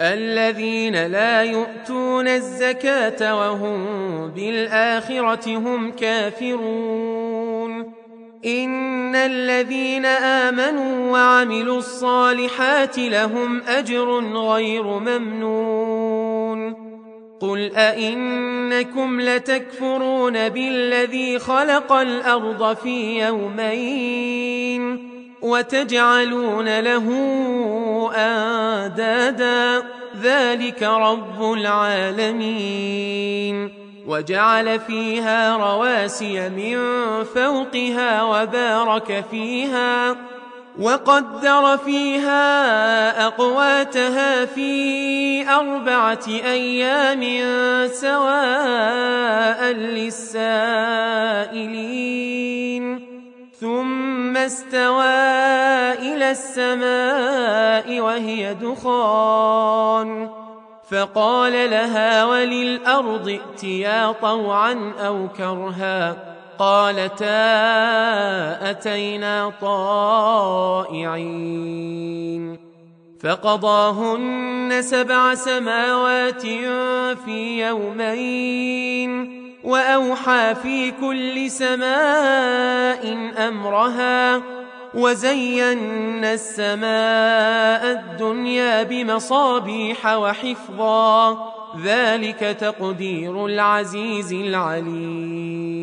الذين لا يؤتون الزكاة وهم بالآخرة هم كافرون. إن الذين آمنوا وعملوا الصالحات لهم أجر غير ممنون. قل أئنكم لتكفرون بالذي خلق الأرض في يومين. وتجعلون له اندادا ذلك رب العالمين. وجعل فيها رواسي من فوقها وبارك فيها. وقدر فيها أقواتها في أربعة أيام سواء للسائلين. ثم استوى إلى السماء وهي دخان فقال لها وللأرض ائتيا طوعا أو كرها قالتا أتينا طائعين فقضاهن سبع سماوات في يومين وأوحى في كل سماء أمرها وزينا السماء الدنيا بمصابيح وحفظا ذلك تقدير العزيز العليم.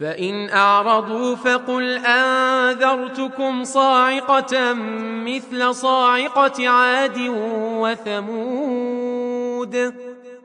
فإن أعرضوا فقل أنذرتكم صاعقة مثل صاعقة عاد وثمود.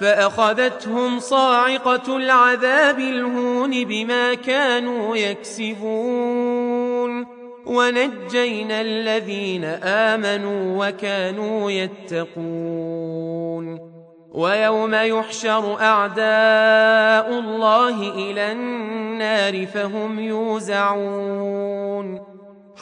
فأخذتهم صاعقة العذاب الهون بما كانوا يكسبون. ونجينا الذين آمنوا وكانوا يتقون. ويوم يحشر أعداء الله إلى النار فهم يوزعون.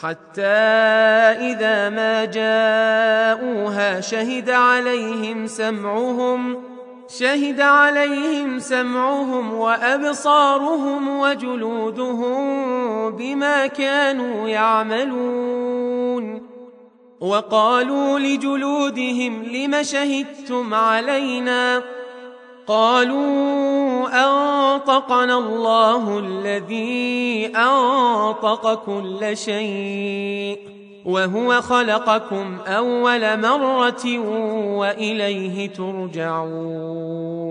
حتى إذا ما جاءوها شهد عليهم سمعهم شهد عليهم سمعهم وأبصارهم وجلودهم بما كانوا يعملون. وقالوا لجلودهم لم شهدتم علينا؟ قالوا أنطقنا الله الذي أنطق كل شيء. وهو خلقكم أول مرة وإليه ترجعون.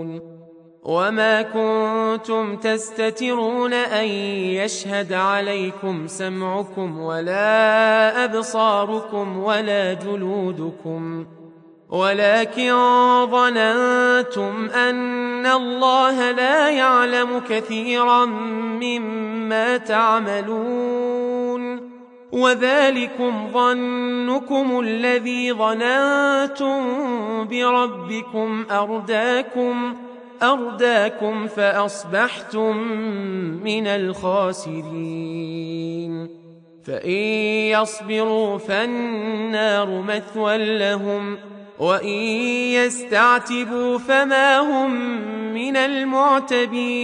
وما كنتم تستترون أن يشهد عليكم سمعكم ولا أبصاركم ولا جلودكم. ولكن ظننتم أن الله لا يعلم كثيرا مما تعملون. وذلكم ظنكم الذي ظننتم بربكم أرداكم أرداكم فأصبحتم من الخاسرين. فإن يصبروا فالنار مثوى لهم وإن يستعتبوا فما هم من المعتبين.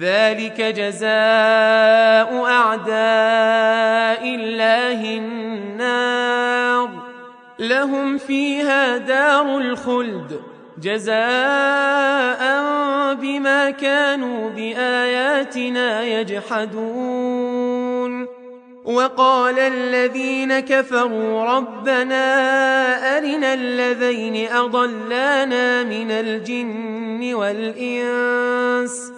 ذلك جزاء أعداء الله النار. لهم فيها دار الخلد جزاء بما كانوا بآياتنا يجحدون. وقال الذين كفروا ربنا أرنا الذين أضلانا من الجن والإنس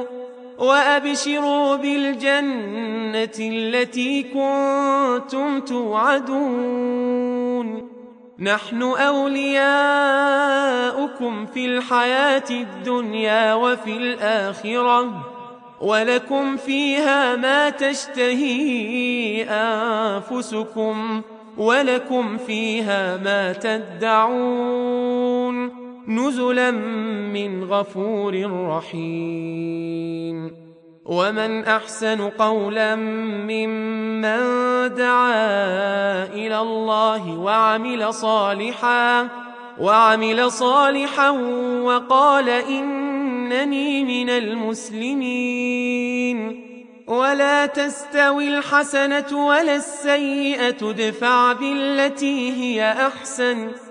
وأبشروا بالجنة التي كنتم توعدون. نحن أولياؤكم في الحياة الدنيا وفي الآخرة ولكم فيها ما تشتهي أنفسكم ولكم فيها ما تدعون. نزلا من غفور رحيم. ومن أحسن قولا ممن دعا إلى الله وعمل صالحا وعمل صالحا وقال إنني من المسلمين. ولا تستوي الحسنة ولا السيئة ادفع بالتي هي أحسن.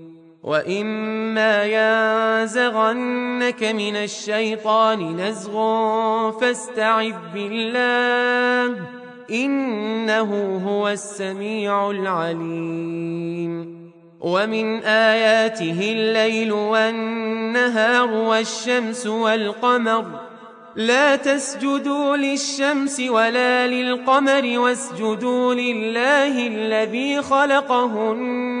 واما ينزغنك من الشيطان نزغ فاستعذ بالله انه هو السميع العليم ومن اياته الليل والنهار والشمس والقمر لا تسجدوا للشمس ولا للقمر واسجدوا لله الذي خلقهن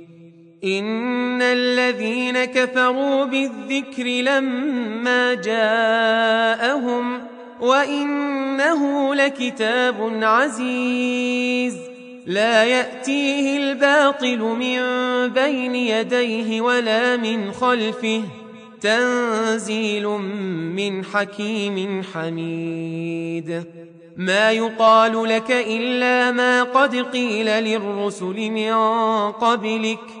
إن الذين كفروا بالذكر لما جاءهم وإنه لكتاب عزيز لا يأتيه الباطل من بين يديه ولا من خلفه تنزيل من حكيم حميد ما يقال لك إلا ما قد قيل للرسل من قبلك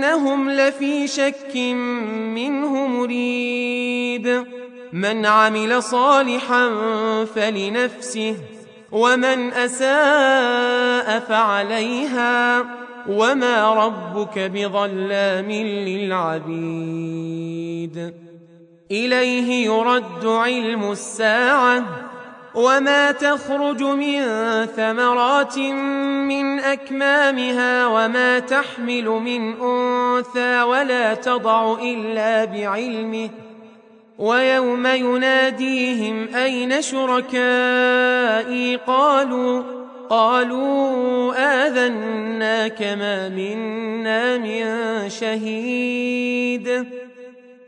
وإنهم لفي شك منه مريب. من عمل صالحا فلنفسه ومن أساء فعليها وما ربك بظلام للعبيد. إليه يرد علم الساعة. وما تخرج من ثمرات من أكمامها وما تحمل من أنثى ولا تضع إلا بعلمه ويوم يناديهم أين شركائي قالوا قالوا آذنا كما منا من شهيد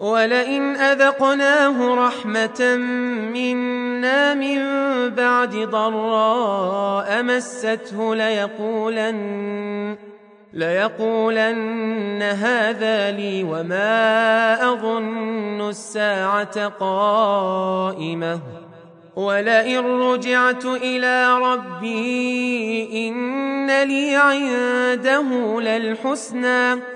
ولئن أذقناه رحمة منا من بعد ضراء مسته ليقولن ليقولن هذا لي وما أظن الساعة قائمة. ولئن رجعت إلى ربي إن لي عنده للحسنى.